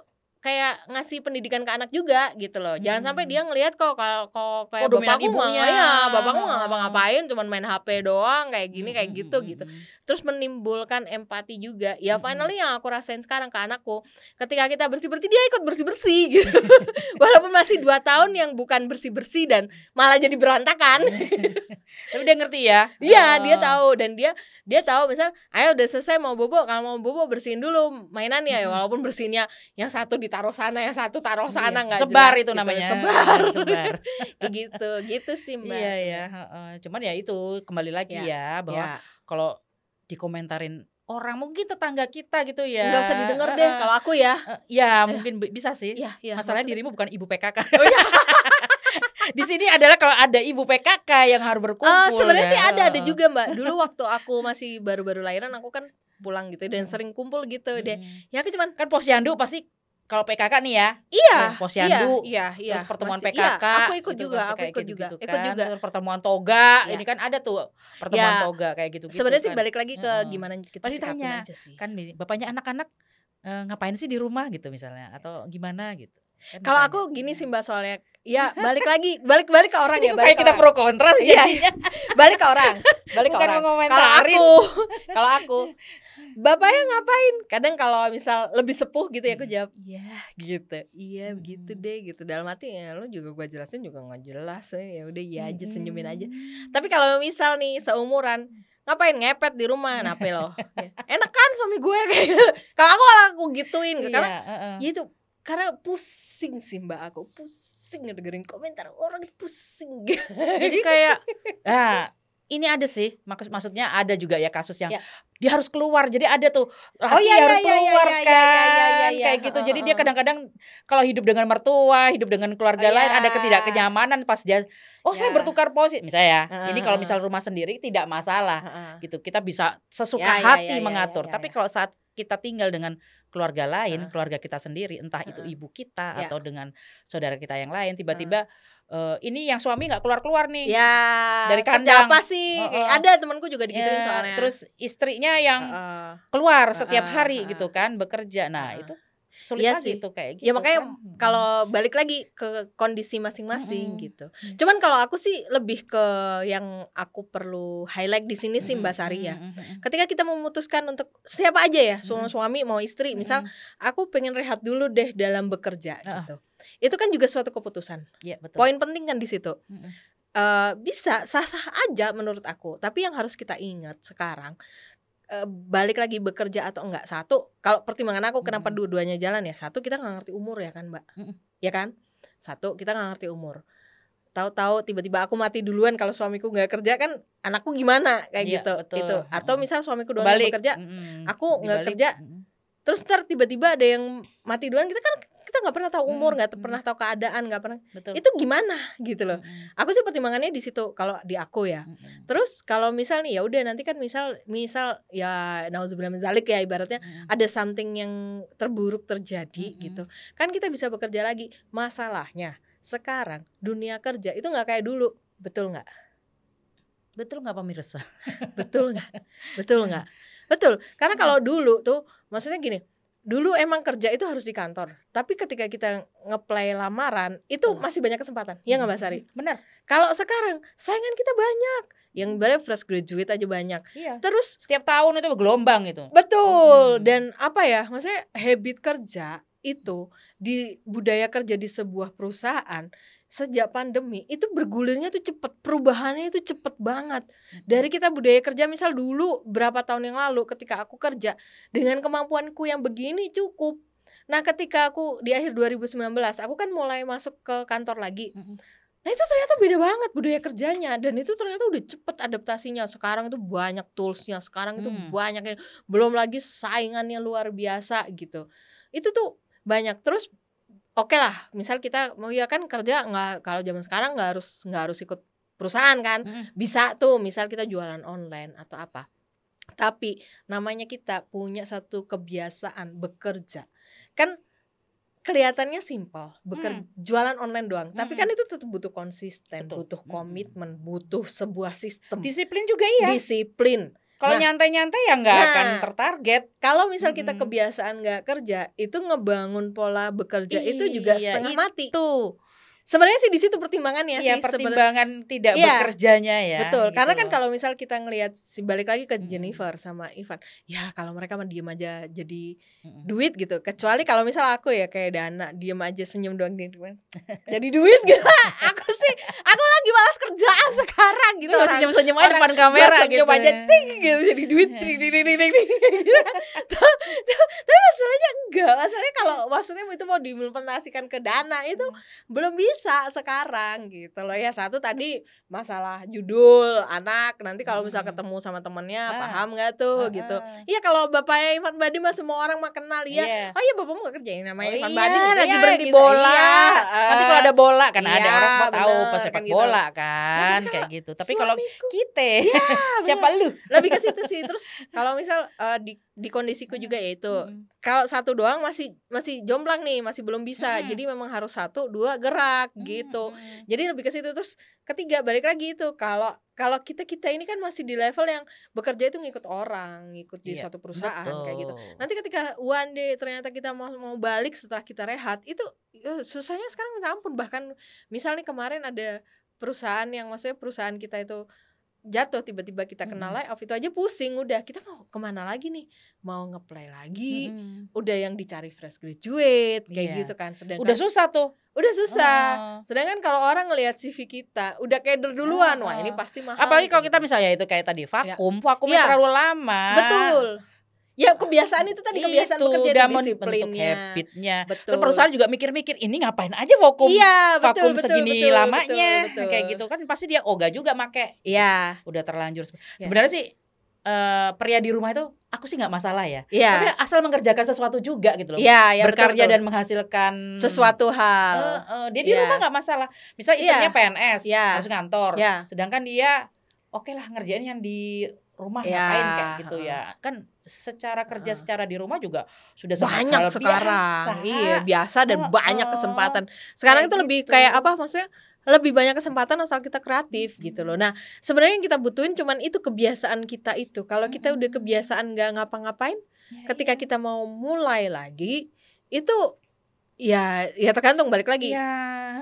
Speaker 1: kayak ngasih pendidikan ke anak juga gitu loh jangan sampai
Speaker 2: Hmm.
Speaker 1: dia ngelihat kok kalau kok kayak
Speaker 2: dominan
Speaker 1: bapakku
Speaker 2: ibunya.
Speaker 1: ya bapakku nggak ngapa-ngapain cuman main HP doang kayak gini kayak
Speaker 2: Mm-mm,
Speaker 1: gitu gitu
Speaker 2: mm-mm.
Speaker 1: terus menimbulkan empati juga ya
Speaker 2: Mm-mm.
Speaker 1: finally yang aku rasain sekarang ke anakku ketika kita bersih bersih dia ikut bersih bersih gitu walaupun masih dua tahun yang bukan bersih bersih dan malah jadi berantakan
Speaker 2: tapi dia ngerti ya
Speaker 1: iya dia
Speaker 2: Oh.
Speaker 1: tahu dan dia dia tahu misal ayo udah selesai mau bobo kalau mau bobo bersihin dulu mainannya ya walaupun bersihnya yang satu ditaruh sana yang satu taruh sana
Speaker 2: Iya.
Speaker 1: nggak
Speaker 2: sebar
Speaker 1: jelas
Speaker 2: itu
Speaker 1: gitu.
Speaker 2: namanya
Speaker 1: sebar
Speaker 2: sebar
Speaker 1: Kayak gitu gitu sih mbak
Speaker 2: iya ya cuman ya itu kembali lagi
Speaker 1: Ya,
Speaker 2: ya bahwa
Speaker 1: ya.
Speaker 2: kalau dikomentarin orang mungkin tetangga kita gitu ya
Speaker 1: nggak usah didengar deh kalau aku ya
Speaker 2: ya mungkin bi- bisa sih
Speaker 1: Iya, iya.
Speaker 2: masalahnya
Speaker 1: maksud-
Speaker 2: dirimu bukan ibu PKK
Speaker 1: Oh, iya.
Speaker 2: di sini adalah kalau ada ibu PKK yang harus berkumpul
Speaker 1: Eh, sebenarnya
Speaker 2: ya.
Speaker 1: sih ada ada juga mbak. Dulu waktu aku masih baru-baru lahiran aku kan pulang gitu dan sering kumpul gitu deh.
Speaker 2: Mm.
Speaker 1: Ya aku cuman
Speaker 2: kan posyandu pasti kalau PKK nih ya
Speaker 1: iya,
Speaker 2: Ya, posyandu,
Speaker 1: iya, iya,
Speaker 2: terus pertemuan
Speaker 1: masih-
Speaker 2: PKK
Speaker 1: iya, aku ikut
Speaker 2: gitu,
Speaker 1: juga, aku ikut
Speaker 2: gitu-gitu
Speaker 1: juga,
Speaker 2: kan.
Speaker 1: ikut juga.
Speaker 2: Terus pertemuan toga
Speaker 1: Ya.
Speaker 2: ini kan ada tuh pertemuan
Speaker 1: Ya,
Speaker 2: toga kayak gitu gitu
Speaker 1: Sebenarnya sih
Speaker 2: kan.
Speaker 1: balik lagi ke
Speaker 2: Heeh.
Speaker 1: gimana kita
Speaker 2: Pasti tanya,
Speaker 1: aja sih.
Speaker 2: kan bapaknya anak-anak eh, ngapain sih di rumah gitu misalnya atau gimana gitu Kan
Speaker 1: Kalau aku gini sih mbak soalnya, ya balik lagi, balik balik ke orang ya, balik
Speaker 2: kayak
Speaker 1: ke
Speaker 2: kita
Speaker 1: orang.
Speaker 2: pro kontra sih
Speaker 1: Iya.
Speaker 2: jadinya.
Speaker 1: balik ke orang, balik ke
Speaker 2: Bukan
Speaker 1: orang. Kalau aku, kalau aku, bapaknya ngapain? Kadang kalau misal lebih sepuh gitu ya aku jawab, iya gitu, iya
Speaker 2: Hmm.
Speaker 1: begitu deh gitu. Dalam hati ya lu juga gua jelasin juga nggak jelas ya udah iya aja senyumin aja. Tapi kalau misal nih seumuran ngapain ngepet di rumah nape loh Ya, enak kan suami gue kayak gitu. kalau aku malah aku gituin
Speaker 2: Iya,
Speaker 1: karena
Speaker 2: heeh.
Speaker 1: ya itu karena pusing sih mbak aku pusing ngedengerin komentar orang itu pusing.
Speaker 2: Jadi kayak ah ini ada sih maksud maksudnya ada juga ya kasus yang
Speaker 1: Ya.
Speaker 2: dia harus keluar. Jadi ada tuh laki
Speaker 1: Oh, iya,
Speaker 2: harus
Speaker 1: iya, iya,
Speaker 2: keluar
Speaker 1: iya, iya,
Speaker 2: kan
Speaker 1: iya, iya, iya.
Speaker 2: kayak gitu. Jadi dia kadang-kadang kalau hidup dengan mertua hidup dengan keluarga
Speaker 1: Oh,
Speaker 2: lain
Speaker 1: iya.
Speaker 2: ada ketidakkenyamanan pas dia oh saya
Speaker 1: Ya.
Speaker 2: bertukar posisi. Misalnya ya ini kalau misal rumah sendiri tidak masalah. Gitu kita bisa sesuka
Speaker 1: Ya, ya,
Speaker 2: hati mengatur. tapi kalau saat kita tinggal dengan keluarga lain
Speaker 1: Heeh.
Speaker 2: keluarga kita sendiri entah itu
Speaker 1: Heeh.
Speaker 2: ibu kita
Speaker 1: Ya.
Speaker 2: atau dengan saudara kita yang lain tiba-tiba eh, ini yang suami nggak keluar-keluar nih
Speaker 1: ya
Speaker 2: Dari
Speaker 1: kerja
Speaker 2: kandang.
Speaker 1: apa sih
Speaker 2: Heeh.
Speaker 1: Kayak ada temanku juga digituin
Speaker 2: Ya,
Speaker 1: soalnya
Speaker 2: terus istrinya yang
Speaker 1: Heeh.
Speaker 2: keluar setiap hari
Speaker 1: heeh.
Speaker 2: gitu kan bekerja nah
Speaker 1: Heeh.
Speaker 2: itu sulit
Speaker 1: Iya
Speaker 2: lagi
Speaker 1: sih.
Speaker 2: tuh kayak gitu
Speaker 1: ya makanya
Speaker 2: kan. Mm-mm.
Speaker 1: kalau balik lagi ke kondisi masing-masing gitu.
Speaker 2: Mm.
Speaker 1: Cuman kalau aku sih lebih ke yang aku perlu highlight di sini sih Mbak Sari ya. Ketika kita memutuskan untuk siapa aja ya, suami suami mau istri, misal aku pengen rehat dulu deh dalam bekerja gitu. Itu kan juga suatu keputusan.
Speaker 2: Iya, betul
Speaker 1: Poin penting kan di situ. Eh, bisa sah-sah aja menurut aku. Tapi yang harus kita ingat sekarang eh, balik lagi bekerja atau enggak? Satu kalau pertimbangan aku kenapa
Speaker 2: Mm-mm.
Speaker 1: dua-duanya jalan ya? Satu kita nggak ngerti umur ya kan mbak?
Speaker 2: Mm-mm.
Speaker 1: ya kan? Satu kita nggak ngerti umur. Tahu-tahu tiba-tiba aku mati duluan kalau suamiku nggak kerja kan anakku gimana? Kayak
Speaker 2: Iya,
Speaker 1: gitu
Speaker 2: betul.
Speaker 1: itu. Atau misal suamiku doang yang bekerja
Speaker 2: Mm-mm.
Speaker 1: aku nggak kerja, terus ntar tiba-tiba ada yang mati duluan kita kan kita nggak pernah tahu umur
Speaker 2: Mm,
Speaker 1: nggak
Speaker 2: mm.
Speaker 1: pernah tahu keadaan nggak pernah
Speaker 2: betul
Speaker 1: itu gimana gitu loh
Speaker 2: Mm-mm.
Speaker 1: aku sih pertimbangannya di situ kalau di aku ya
Speaker 2: Mm-mm.
Speaker 1: Terus kalau misal nih ya udah nanti kan misal misal ya nauzubillah min zalik ya ibaratnya
Speaker 2: Mm-mm.
Speaker 1: ada something yang terburuk terjadi
Speaker 2: Mm-mm.
Speaker 1: gitu. Kan kita bisa bekerja lagi. Masalahnya sekarang dunia kerja itu nggak kayak dulu. Betul nggak?
Speaker 2: betul nggak pemirsa
Speaker 1: Betul nggak? Betul nggak? Betul. Karena kalau dulu tuh maksudnya gini, dulu emang kerja itu harus di kantor. Tapi ketika kita ngeplay lamaran, itu
Speaker 2: Hmm.
Speaker 1: masih banyak kesempatan. Iya nggak Mbak Sari?
Speaker 2: Benar.
Speaker 1: Kalau sekarang saingan kita banyak. Yang baru fresh graduate aja banyak.
Speaker 2: Iya.
Speaker 1: Terus
Speaker 2: Setiap tahun itu gelombang itu.
Speaker 1: betul
Speaker 2: Hmm.
Speaker 1: dan apa ya? Maksudnya habit kerja itu di budaya kerja di sebuah perusahaan sejak pandemi itu bergulirnya tuh cepet perubahannya itu cepet banget dari kita budaya kerja misal dulu berapa tahun yang lalu ketika aku kerja dengan kemampuanku yang begini cukup nah ketika aku di akhir 2019 aku kan mulai masuk ke kantor lagi. Nah itu ternyata beda banget budaya kerjanya dan itu ternyata udah cepet adaptasinya. Sekarang itu banyak toolsnya, sekarang itu
Speaker 2: Hmm.
Speaker 1: banyak yang- belum lagi saingannya luar biasa gitu. Itu tuh banyak terus. Oke lah, misal kita mau ya kan kerja nggak kalau zaman sekarang nggak harus nggak harus ikut perusahaan kan, bisa tuh misal kita jualan online atau apa. Tapi namanya kita punya satu kebiasaan bekerja, kan kelihatannya simpel, bekerja jualan online doang. Tapi
Speaker 2: Hmm.
Speaker 1: kan itu tetap butuh konsisten,
Speaker 2: Betul.
Speaker 1: butuh komitmen, butuh sebuah sistem,
Speaker 2: Disiplin juga iya.
Speaker 1: disiplin.
Speaker 2: Kalau
Speaker 1: Nah.
Speaker 2: nyantai-nyantai ya nggak
Speaker 1: Nah.
Speaker 2: akan tertarget.
Speaker 1: Kalau misal kita
Speaker 2: Mm-mm.
Speaker 1: kebiasaan nggak kerja, itu ngebangun pola bekerja itu juga
Speaker 2: Iya,
Speaker 1: setengah mati.
Speaker 2: Tuh.
Speaker 1: Sebenarnya sih di situ pertimbangannya
Speaker 2: Iya,
Speaker 1: sih
Speaker 2: pertimbangan tidak
Speaker 1: Iya.
Speaker 2: bekerjanya ya.
Speaker 1: Betul,
Speaker 2: gitu
Speaker 1: karena kan
Speaker 2: loh.
Speaker 1: kalau misal kita ngelihat si balik lagi ke. Jennifer sama Ivan, ya kalau mereka mah diem aja jadi duit gitu. Kecuali kalau misal aku ya kayak Dana, diem aja senyum doang di jadi duit gitu. aku sih, aku lagi malas kerjaan sekarang gitu.
Speaker 2: Lu masih senyum-senyum aja depan kamera gitu.
Speaker 1: senyum aja ting gitu jadi duit ting ting ting ting ting, Tapi masalahnya enggak, masalahnya kalau maksudnya itu mau diimplementasikan ke Dana itu belum bisa sekarang gitu loh ya satu tadi masalah judul anak nanti kalau misal
Speaker 2: Hmm.
Speaker 1: ketemu sama temennya
Speaker 2: Ah.
Speaker 1: paham nggak tuh
Speaker 2: Heeh.
Speaker 1: gitu iya kalau bapaknya Ivan Badim mah semua orang mah kenal ya
Speaker 2: Iya.
Speaker 1: oh iya bapakmu gak kerja yang namanya
Speaker 2: Oh
Speaker 1: Ivan
Speaker 2: iya,
Speaker 1: gitu
Speaker 2: lagi berhenti
Speaker 1: gitu.
Speaker 2: bola.
Speaker 1: Iya,
Speaker 2: Nanti kalau ada bola kan ada
Speaker 1: iya,
Speaker 2: orang semua tahu pesepak
Speaker 1: kan gitu.
Speaker 2: Bola kan kayak gitu. Tapi kalau kita
Speaker 1: Iya,
Speaker 2: siapa lu?
Speaker 1: lebih ke situ sih terus kalau misal eh, di di kondisiku juga yaitu
Speaker 2: Mm-mm.
Speaker 1: kalau satu doang masih masih jomplang nih masih belum bisa
Speaker 2: Mm-mm.
Speaker 1: jadi memang harus satu dua gerak gitu
Speaker 2: Mm-mm.
Speaker 1: Jadi lebih ke situ terus ketiga balik lagi itu kalau kalau kita kita ini kan masih di level yang bekerja itu ngikut orang, ngikut di
Speaker 2: Iya,
Speaker 1: suatu perusahaan kayak gitu.
Speaker 2: Betul.
Speaker 1: Nanti ketika one day ternyata kita mau mau balik setelah kita rehat itu ya, susahnya sekarang minta ampun bahkan misalnya kemarin ada perusahaan yang maksudnya perusahaan kita itu jatuh tiba-tiba kita kena
Speaker 2: Mm-mm.
Speaker 1: layoff itu aja pusing udah kita mau ke mana lagi nih mau ngeplay lagi
Speaker 2: Mm-mm.
Speaker 1: udah yang dicari fresh graduate kayak
Speaker 2: Iya.
Speaker 1: gitu kan sedangkan
Speaker 2: Udah susah tuh.
Speaker 1: udah susah
Speaker 2: Oh.
Speaker 1: Sedangkan kalau orang ngelihat CV kita udah keder duluan, wah ini
Speaker 2: Oh.
Speaker 1: pasti mahal.
Speaker 2: Apalagi
Speaker 1: nih,
Speaker 2: kalau
Speaker 1: kayak
Speaker 2: kita
Speaker 1: gitu.
Speaker 2: misalnya itu kayak tadi vakum, vakumnya
Speaker 1: Iya.
Speaker 2: terlalu lama.
Speaker 1: betul. Ya kebiasaan itu tadi kebiasaan
Speaker 2: itu
Speaker 1: bekerja
Speaker 2: udah
Speaker 1: itu disiplinnya.
Speaker 2: habitnya.
Speaker 1: Betul.
Speaker 2: Terus perusahaan juga mikir-mikir ini ngapain aja vakum?
Speaker 1: Iya, betul
Speaker 2: vakum
Speaker 1: betul
Speaker 2: segini
Speaker 1: betul,
Speaker 2: lamanya
Speaker 1: betul, betul.
Speaker 2: kayak gitu kan pasti dia ogah juga make
Speaker 1: Iya,
Speaker 2: udah terlanjur
Speaker 1: Ya.
Speaker 2: sebenarnya sih eh, pria di rumah itu aku sih nggak masalah ya tapi
Speaker 1: iya.
Speaker 2: asal mengerjakan sesuatu juga gitu loh
Speaker 1: Iya, ya betul,
Speaker 2: berkarya
Speaker 1: betul.
Speaker 2: dan menghasilkan
Speaker 1: sesuatu hal.
Speaker 2: eh, dia di
Speaker 1: Iya.
Speaker 2: rumah nggak masalah misal istrinya
Speaker 1: Iya.
Speaker 2: PNS
Speaker 1: Iya.
Speaker 2: harus ngantor
Speaker 1: Ya,
Speaker 2: sedangkan dia oke lah ngerjain yang di rumah
Speaker 1: Iya,
Speaker 2: ngapain kayak gitu ya kan secara kerja
Speaker 1: Heeh.
Speaker 2: secara di rumah juga sudah
Speaker 1: banyak sekarang.
Speaker 2: biasa.
Speaker 1: Iya, biasa dan
Speaker 2: Heeh.
Speaker 1: banyak kesempatan. Sekarang itu lebih
Speaker 2: gitu.
Speaker 1: kayak apa maksudnya? Lebih banyak kesempatan asal kita kreatif gitu loh. Nah, sebenarnya yang kita butuhin cuman itu kebiasaan kita itu. Kalau kita udah kebiasaan nggak ngapa-ngapain,
Speaker 2: Ya,
Speaker 1: ketika
Speaker 2: iya.
Speaker 1: kita mau mulai lagi itu ya ya tergantung balik lagi.
Speaker 2: Ya,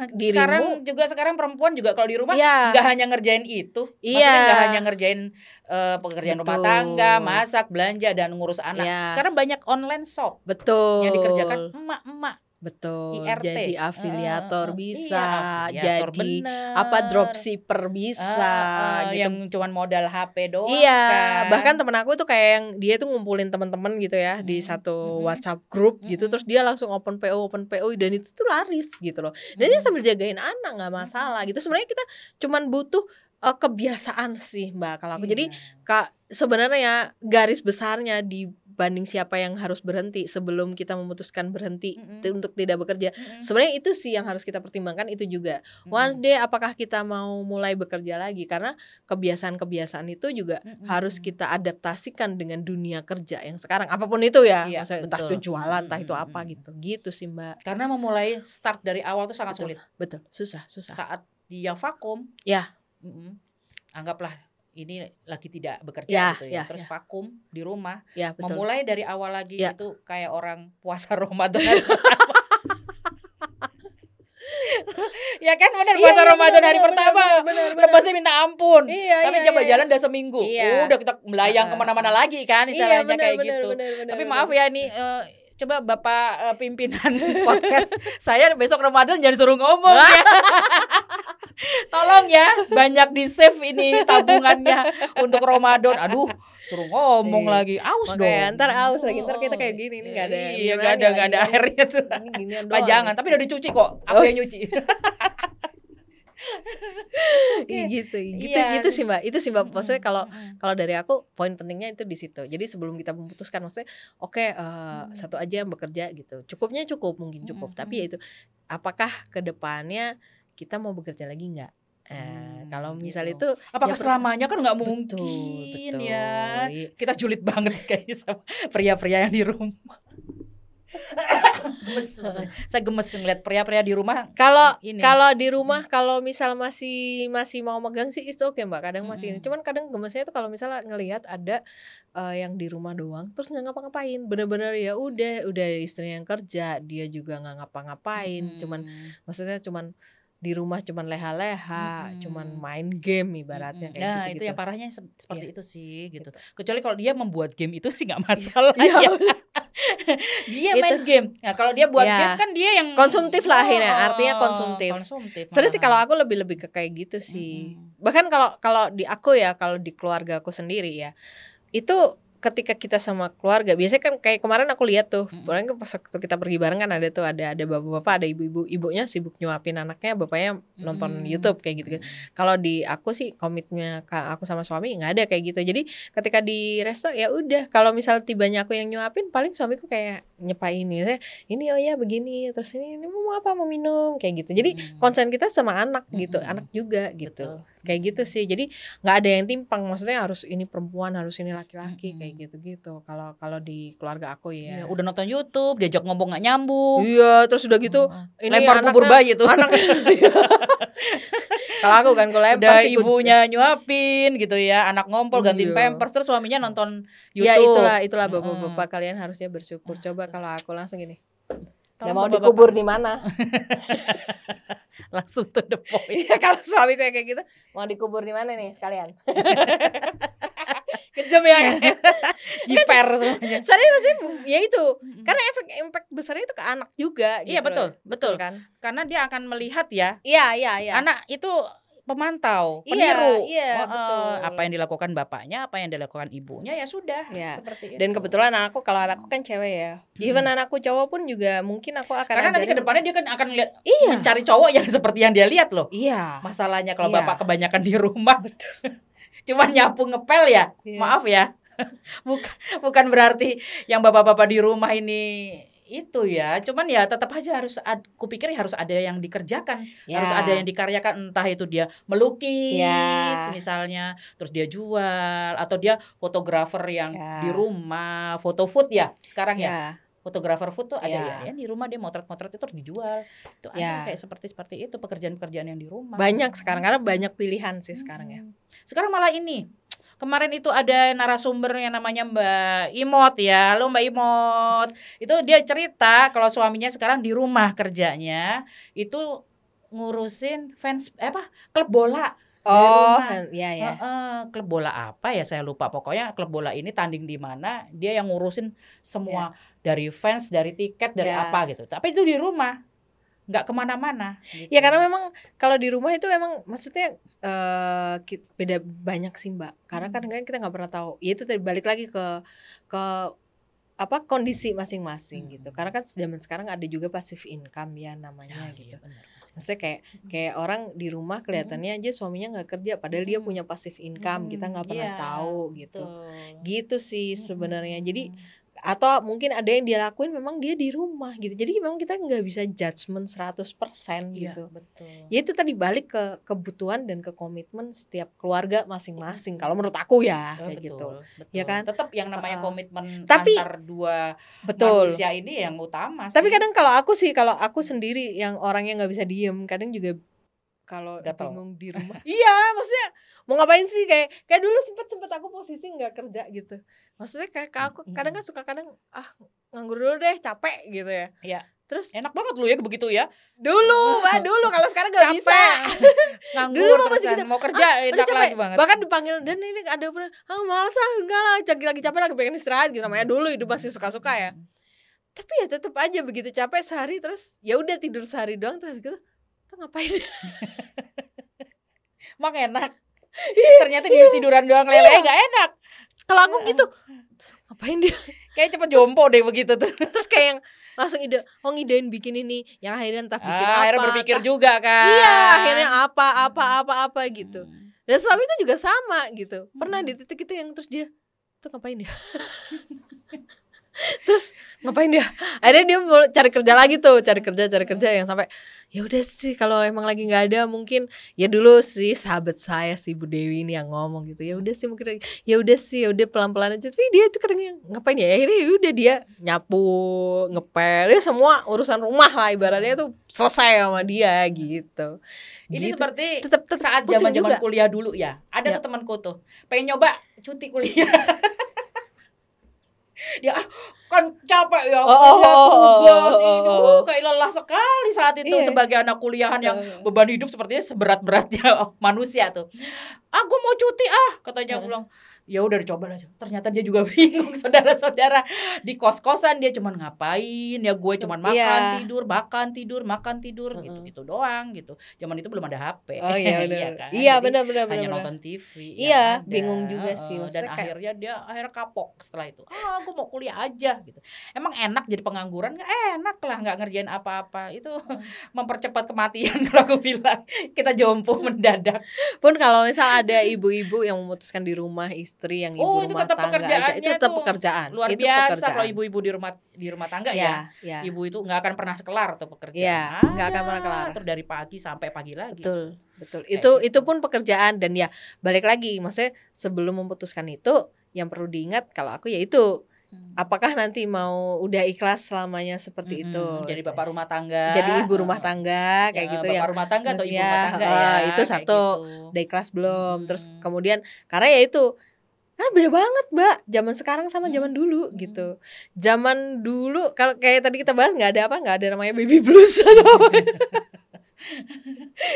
Speaker 1: Dirimu-
Speaker 2: sekarang juga sekarang perempuan juga kalau di rumah
Speaker 1: Iya.
Speaker 2: nggak hanya ngerjain itu,
Speaker 1: Iya.
Speaker 2: maksudnya nggak hanya ngerjain eh, pekerjaan rumah
Speaker 1: Betul.
Speaker 2: tangga, masak, belanja dan ngurus anak.
Speaker 1: Iya.
Speaker 2: Sekarang banyak online shop
Speaker 1: Betul.
Speaker 2: yang dikerjakan emak-emak,
Speaker 1: betul.
Speaker 2: IRT.
Speaker 1: Jadi afiliator
Speaker 2: eh,
Speaker 1: bisa,
Speaker 2: iya, afiliator,
Speaker 1: jadi
Speaker 2: bener.
Speaker 1: apa dropshipper bisa
Speaker 2: Eh, eh,
Speaker 1: gitu.
Speaker 2: yang cuman modal HP doang
Speaker 1: Iya,
Speaker 2: kan.
Speaker 1: bahkan temen aku tuh kayak yang dia tuh ngumpulin temen-temen gitu ya di
Speaker 2: Mm,
Speaker 1: satu
Speaker 2: mm-mm.
Speaker 1: WhatsApp grup gitu,
Speaker 2: Mm-mm.
Speaker 1: terus dia langsung open PO, open PO dan itu tuh laris gitu loh. Dan dia
Speaker 2: Mm.
Speaker 1: sambil jagain anak nggak masalah gitu. Sebenarnya kita cuman butuh eh, kebiasaan sih mbak kalau aku. Jadi
Speaker 2: Iya.
Speaker 1: kak sebenarnya garis besarnya dibanding siapa yang harus berhenti sebelum kita memutuskan berhenti
Speaker 2: Mm-mm.
Speaker 1: t- untuk tidak bekerja.
Speaker 2: Mm-mm.
Speaker 1: Sebenarnya itu sih yang harus kita pertimbangkan itu juga. One
Speaker 2: Mm-mm.
Speaker 1: day apakah kita mau mulai bekerja lagi karena kebiasaan-kebiasaan itu juga
Speaker 2: Mm-mm.
Speaker 1: harus kita adaptasikan dengan dunia kerja yang sekarang apa pun itu ya.
Speaker 2: Iya,
Speaker 1: Maksudnya entah itu
Speaker 2: betul.
Speaker 1: jualan, entah itu apa gitu. Gitu sih Mbak.
Speaker 2: karena memulai start dari awal tuh sangat
Speaker 1: Betul.
Speaker 2: sulit.
Speaker 1: Betul, susah, susah.
Speaker 2: Saat dia vakum,
Speaker 1: Ya.
Speaker 2: mm-mm, anggaplah ini lagi tidak bekerja
Speaker 1: Ya,
Speaker 2: gitu ya,
Speaker 1: ya,
Speaker 2: terus
Speaker 1: ya.
Speaker 2: vakum di rumah,
Speaker 1: Ya betul.
Speaker 2: memulai dari awal lagi
Speaker 1: Ya.
Speaker 2: itu kayak orang puasa Ramadan. ya kan benar
Speaker 1: Iya,
Speaker 2: puasa
Speaker 1: iya,
Speaker 2: Ramadan
Speaker 1: benar,
Speaker 2: hari
Speaker 1: benar,
Speaker 2: pertama. Lepasnya minta ampun.
Speaker 1: Iya,
Speaker 2: Tapi
Speaker 1: iya,
Speaker 2: coba
Speaker 1: iya.
Speaker 2: jalan udah seminggu,
Speaker 1: Iya.
Speaker 2: udah kita melayang ke
Speaker 1: mana-mana
Speaker 2: lagi kan,
Speaker 1: Iya,
Speaker 2: istilahnya
Speaker 1: benar,
Speaker 2: kayak
Speaker 1: benar,
Speaker 2: gitu.
Speaker 1: benar, benar,
Speaker 2: Tapi maaf ya nih, eh, coba bapak eh, pimpinan podcast saya besok Ramadan jangan suruh ngomong ya. Tolong ya, banyak di save ini tabungannya untuk Ramadan. Aduh, suruh ngomong
Speaker 1: Iya.
Speaker 2: lagi, aus dong.
Speaker 1: Makanya ntar aus lagi ntar kita kayak gini nih nggak ada
Speaker 2: Iya, nggak ada, nggak ada airnya tuh.
Speaker 1: Ini ginian doang.
Speaker 2: Pajangan, tapi udah dicuci kok. Aku
Speaker 1: Oh.
Speaker 2: yang nyuci.
Speaker 1: Iya, gitu gitu
Speaker 2: Iya.
Speaker 1: gitu sih mbak itu sih mbak maksudnya kalau kalau dari aku poin pentingnya itu di situ jadi sebelum kita memutuskan maksudnya oke eh,
Speaker 2: Hmm.
Speaker 1: satu aja yang bekerja gitu cukupnya cukup mungkin cukup
Speaker 2: Mm-mm.
Speaker 1: tapi ya itu apakah ke depannya kita mau bekerja lagi nggak eh,
Speaker 2: Hmm,
Speaker 1: kalau misal
Speaker 2: gitu.
Speaker 1: itu
Speaker 2: Apakah
Speaker 1: ya,
Speaker 2: selamanya kan nggak
Speaker 1: betul
Speaker 2: mungkin
Speaker 1: betul
Speaker 2: ya.
Speaker 1: Iya.
Speaker 2: Kita julid banget kayaknya sama pria-pria yang di rumah. Gemes maksudnya. Saya gemes ngeliat pria-pria di rumah.
Speaker 1: Kalau
Speaker 2: Ini.
Speaker 1: kalau di rumah kalau misal masih masih mau megang sih itu oke mbak kadang masih ini
Speaker 2: Mm-mm.
Speaker 1: cuman kadang gemesnya itu kalau misalnya ngelihat ada eh, yang di rumah doang terus nggak ngapa-ngapain bener-bener ya udah udah istri yang kerja dia juga nggak ngapa-ngapain cuman
Speaker 2: Mm-mm.
Speaker 1: maksudnya cuman di rumah cuman leha-leha
Speaker 2: Mm-mm.
Speaker 1: cuman main game ibaratnya
Speaker 2: Mm-mm.
Speaker 1: kayak
Speaker 2: Nah,
Speaker 1: gitu
Speaker 2: itu yang parahnya se- seperti
Speaker 1: Iya.
Speaker 2: itu sih gitu. Kecuali kalau dia membuat game itu sih nggak masalah
Speaker 1: Iya.
Speaker 2: ya. dia main game. Nah, kalau dia buat
Speaker 1: Ya.
Speaker 2: game kan dia yang
Speaker 1: Konsumtif lah akhirnya,
Speaker 2: Oh,
Speaker 1: artinya konsumtif.
Speaker 2: Konsumtif.
Speaker 1: Sebenarnya sih
Speaker 2: malahan.
Speaker 1: kalau aku lebih lebih ke kayak gitu sih
Speaker 2: Mm-mm.
Speaker 1: bahkan kalau kalau di aku ya kalau di keluarga aku sendiri ya itu ketika kita sama keluarga biasanya kan kayak kemarin aku lihat tuh kemarin kan pas waktu kita pergi bareng kan ada tuh ada ada bapak-bapak ada ibu-ibu ibunya sibuk nyuapin anaknya bapaknya nonton
Speaker 2: Mm-mm.
Speaker 1: YouTube kayak gitu kalau di aku sih komitnya aku sama suami nggak ada kayak gitu. Jadi ketika di resto ya udah kalau misal tibanya aku yang nyuapin paling suamiku kayak nyepain ini saya ini oh ya begini terus ini, ini mau apa mau minum kayak gitu jadi
Speaker 2: Mm.
Speaker 1: konsen kita sama anak gitu
Speaker 2: Mm-mm.
Speaker 1: anak juga gitu
Speaker 2: Betul.
Speaker 1: kayak gitu sih jadi nggak ada yang timpang maksudnya harus ini perempuan harus ini laki-laki
Speaker 2: Mm-mm.
Speaker 1: kayak gitu gitu kalau kalau di keluarga aku
Speaker 2: Iya,
Speaker 1: ya
Speaker 2: udah nonton YouTube, diajak ngomong nggak nyambung.
Speaker 1: iya terus udah gitu
Speaker 2: Oh.
Speaker 1: ini
Speaker 2: lempar bubur bayi tuh.
Speaker 1: anak kalau aku kan kalau lempar
Speaker 2: udah ibunya nyuapin gitu ya, anak ngompol gantiin
Speaker 1: Iya.
Speaker 2: pampers terus suaminya nonton YouTube.
Speaker 1: Ya itulah itulah bapak-bapak kalian harusnya bersyukur. Coba kalau aku langsung gini.
Speaker 2: Tolong
Speaker 1: mau dikubur di mana?
Speaker 2: langsung to the point.
Speaker 1: Iya kalau suami kayak kayak gitu, mau dikubur di mana nih sekalian? Kejam ya.
Speaker 2: Jiper semuanya.
Speaker 1: Serius sih, ya itu. Karena efek impact besarnya itu ke anak juga
Speaker 2: Iya
Speaker 1: gitu
Speaker 2: betul,
Speaker 1: loh.
Speaker 2: betul.
Speaker 1: kan?
Speaker 2: Karena dia akan melihat ya,
Speaker 1: Iya, iya, iya.
Speaker 2: anak itu pemantau,
Speaker 1: Iya,
Speaker 2: peniru.
Speaker 1: iya,
Speaker 2: Oh, eh,
Speaker 1: betul.
Speaker 2: Apa yang dilakukan bapaknya, apa yang dilakukan ibunya ya sudah.
Speaker 1: Iya.
Speaker 2: Seperti
Speaker 1: Dan
Speaker 2: itu.
Speaker 1: kebetulan anakku kalau anakku kan cewek ya. Even anakku cowok pun juga mungkin aku akan
Speaker 2: karena nanti ke depannya dia kan akan lihat
Speaker 1: Iya.
Speaker 2: mencari cowok yang seperti yang dia lihat loh.
Speaker 1: Iya.
Speaker 2: Masalahnya kalau
Speaker 1: Iya.
Speaker 2: bapak kebanyakan di rumah cuman nyapu ngepel ya.
Speaker 1: Iya.
Speaker 2: Maaf ya. bukan bukan berarti yang bapak-bapak di rumah ini itu ya. Cuman ya tetap aja harus ad, kupikir harus ada yang dikerjakan,
Speaker 1: Ya.
Speaker 2: harus ada yang dikaryakan entah itu dia melukis
Speaker 1: Ya.
Speaker 2: misalnya, terus dia jual atau dia fotografer yang
Speaker 1: Ya.
Speaker 2: di rumah, foto food ya sekarang ya.
Speaker 1: Ya.
Speaker 2: Fotografer food tuh ada
Speaker 1: Ya.
Speaker 2: ya. ya di rumah dia motret-motret itu terus dijual. Itu ada
Speaker 1: Ya.
Speaker 2: kayak seperti seperti itu pekerjaan-pekerjaan yang di rumah.
Speaker 1: Banyak sekarang karena banyak pilihan sih sekarang ya.
Speaker 2: Hmm. Sekarang malah ini. Kemarin itu ada narasumber yang namanya Mbak Imot ya. Halo Mbak Imot. Itu dia cerita kalau suaminya sekarang di rumah kerjanya itu ngurusin fans eh apa klub bola.
Speaker 1: Oh,
Speaker 2: rumah.
Speaker 1: ya ya.
Speaker 2: Heeh, klub bola apa ya saya lupa pokoknya klub bola ini tanding di mana dia yang ngurusin semua dari fans dari tiket dari
Speaker 1: Ya.
Speaker 2: apa gitu tapi itu di rumah nggak ke mana-mana gitu.
Speaker 1: Ya karena memang kalau di rumah itu emang maksudnya eh ki- beda banyak sih mbak. Karena
Speaker 2: Hmm.
Speaker 1: kan kan kita nggak pernah tahu. Ya itu tadi balik lagi ke ke apa kondisi masing-masing
Speaker 2: Hmm.
Speaker 1: gitu. Karena kan zaman sekarang ada juga passive income ya namanya
Speaker 2: Ya,
Speaker 1: gitu.
Speaker 2: iya.
Speaker 1: Maksudnya kayak kayak orang di rumah kelihatannya aja suaminya nggak kerja, padahal dia
Speaker 2: Hmm.
Speaker 1: punya passive income. Kita nggak pernah
Speaker 2: Iya,
Speaker 1: tahu gitu.
Speaker 2: betul.
Speaker 1: Gitu sih sebenarnya. Jadi. Atau mungkin ada yang dia lakuin memang dia di rumah gitu. Jadi memang kita nggak bisa judgement 100%
Speaker 2: Iya,
Speaker 1: gitu.
Speaker 2: betul.
Speaker 1: Ya itu tadi balik ke kebutuhan dan ke komitmen setiap keluarga masing-masing. Kalau menurut aku ya
Speaker 2: Oh,
Speaker 1: kayak
Speaker 2: betul,
Speaker 1: gitu.
Speaker 2: betul.
Speaker 1: Ya kan?
Speaker 2: Tetap yang namanya
Speaker 1: Heeh.
Speaker 2: komitmen
Speaker 1: Tapi-
Speaker 2: antar dua
Speaker 1: Betul.
Speaker 2: manusia ini yang utama
Speaker 1: Tapi
Speaker 2: sih.
Speaker 1: kadang kalau aku sih kalau aku sendiri yang orangnya nggak bisa diem, kadang juga kalau bingung di rumah. Iya maksudnya mau ngapain sih? Kayak kayak dulu sempet sempet aku posisi nggak kerja gitu. Maksudnya kayak kayak aku kadang kan suka kadang ah nganggur dulu deh capek gitu ya.
Speaker 2: Iya.
Speaker 1: terus
Speaker 2: Enak banget lu ya begitu ya.
Speaker 1: dulu mbak dulu. Kalau sekarang nggak
Speaker 2: Capek.
Speaker 1: bisa.
Speaker 2: Nganggur
Speaker 1: Dulu mah masih
Speaker 2: terusan.
Speaker 1: gitu.
Speaker 2: mau kerja
Speaker 1: Ah,
Speaker 2: enak
Speaker 1: capek.
Speaker 2: lagi banget.
Speaker 1: bahkan dipanggil dan ini ada pernah ah malas ah enggak lah lagi lagi capek lagi pengen istirahat gitu. Namanya dulu hidup masih suka suka ya tapi ya tetap aja begitu capek sehari terus ya udah tidur sehari doang terus gitu tuh ngapain?
Speaker 2: Emang enak. Ternyata di tiduran doang lele. Gak enak.
Speaker 1: kalau aku gitu terus ngapain dia?
Speaker 2: Kayak cepet jompo deh begitu tuh.
Speaker 1: terus kayak yang langsung ide oh ngidein bikin ini. Yang akhirnya entah bikin
Speaker 2: Ah,
Speaker 1: apa
Speaker 2: akhirnya berpikir
Speaker 1: entah-
Speaker 2: juga kan.
Speaker 1: iya akhirnya apa apa apa apa gitu.
Speaker 2: Hmm.
Speaker 1: dan suamiku juga sama gitu. Pernah di titik itu yang terus dia tuh ngapain dia terus ngapain dia akhirnya dia mau cari kerja lagi tuh cari kerja cari kerja yang sampai ya udah sih kalau emang lagi nggak ada mungkin ya dulu sih sahabat saya si Bu Dewi ini yang ngomong gitu ya udah sih mungkin ya udah sih ya udah pelan pelan aja tapi dia tuh kadang ngapain ya akhirnya ya udah dia nyapu ngepel ya semua urusan rumah lah ibaratnya tuh selesai sama dia gitu
Speaker 2: Ini
Speaker 1: Gitu.
Speaker 2: seperti
Speaker 1: tetap tetap
Speaker 2: saat
Speaker 1: pusing
Speaker 2: zaman-zaman
Speaker 1: juga.
Speaker 2: kuliah dulu ya. Ada
Speaker 1: Ya.
Speaker 2: tuh temanku tuh pengen nyoba cuti kuliah. Dia ah, kan capek ya
Speaker 1: Oh,
Speaker 2: kuliah
Speaker 1: oh,
Speaker 2: tugas
Speaker 1: oh,
Speaker 2: ini.
Speaker 1: oh,
Speaker 2: Uh, kayak lelah sekali saat itu
Speaker 1: Iya.
Speaker 2: sebagai anak kuliahan yang
Speaker 1: Eh,
Speaker 2: beban hidup sepertinya seberat-beratnya manusia tuh. Ah, gue mau cuti ah, katanya aku
Speaker 1: Heeh.
Speaker 2: bilang. Ya udah dicoba lah. Ternyata dia juga bingung saudara-saudara di kos-kosan dia cuman ngapain ya gue cuman makan
Speaker 1: Iya.
Speaker 2: tidur makan tidur makan tidur
Speaker 1: Heeh.
Speaker 2: gitu-gitu doang gitu. Zaman itu belum ada HP.
Speaker 1: Oh iya benar.
Speaker 2: kan?
Speaker 1: Iya benar benar
Speaker 2: hanya
Speaker 1: benar.
Speaker 2: nonton TV.
Speaker 1: Iya,
Speaker 2: yang ada.
Speaker 1: bingung juga sih. Maksudnya
Speaker 2: Dan
Speaker 1: kayak-
Speaker 2: akhirnya dia akhirnya kapok setelah itu. Ah, gue mau kuliah aja gitu. Emang enak jadi pengangguran? Nggak enak lah, nggak ngerjain apa-apa. Itu mempercepat kematian kalau aku bilang. Kita jompo mendadak.
Speaker 1: Pun kalau misal ada ibu-ibu yang memutuskan di rumah istri yang ibu
Speaker 2: Oh, itu
Speaker 1: rumah
Speaker 2: tetap
Speaker 1: tangga aja,
Speaker 2: pekerjaannya
Speaker 1: itu tetap pekerjaan.
Speaker 2: Luar
Speaker 1: itu
Speaker 2: biasa
Speaker 1: pekerjaan.
Speaker 2: kalau ibu-ibu di rumah di rumah tangga ya.
Speaker 1: ya, ya.
Speaker 2: Ibu itu nggak akan pernah kelar tuh pekerjaan.
Speaker 1: Iya, nggak akan pernah kelar.
Speaker 2: Terus dari pagi sampai pagi lagi.
Speaker 1: Betul, betul.
Speaker 2: Kayak
Speaker 1: Itu
Speaker 2: gitu.
Speaker 1: itu pun pekerjaan dan ya balik lagi, maksudnya sebelum memutuskan itu yang perlu diingat kalau aku ya itu
Speaker 2: Hmm.
Speaker 1: apakah nanti mau udah ikhlas selamanya seperti
Speaker 2: Mm-mm,
Speaker 1: itu.
Speaker 2: Jadi bapak rumah tangga.
Speaker 1: Jadi ibu rumah tangga kayak
Speaker 2: Ya,
Speaker 1: gitu
Speaker 2: bapak
Speaker 1: yang
Speaker 2: rumah tangga atau ibu
Speaker 1: ya,
Speaker 2: rumah tangga
Speaker 1: ah,
Speaker 2: ya.
Speaker 1: itu satu.
Speaker 2: gitu.
Speaker 1: udah ikhlas belum. Terus
Speaker 2: Hmm.
Speaker 1: kemudian karena ya itu karena beda banget mbak zaman sekarang sama
Speaker 2: Hmm.
Speaker 1: zaman dulu
Speaker 2: Hmm.
Speaker 1: gitu zaman dulu kalau kayak tadi kita bahas nggak ada apa nggak ada namanya baby blues atau apa